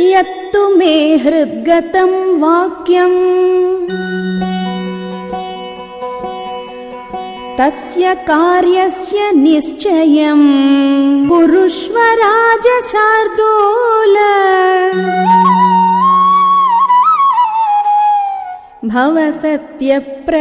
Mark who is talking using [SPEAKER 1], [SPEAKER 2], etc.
[SPEAKER 1] यत्तु मे हृद्गतम् वाक्यम्। तस्य कार्यस्य निश्चयम्। कुरुष्व राजशार्दूल भव सत्यप्रतिश्रवः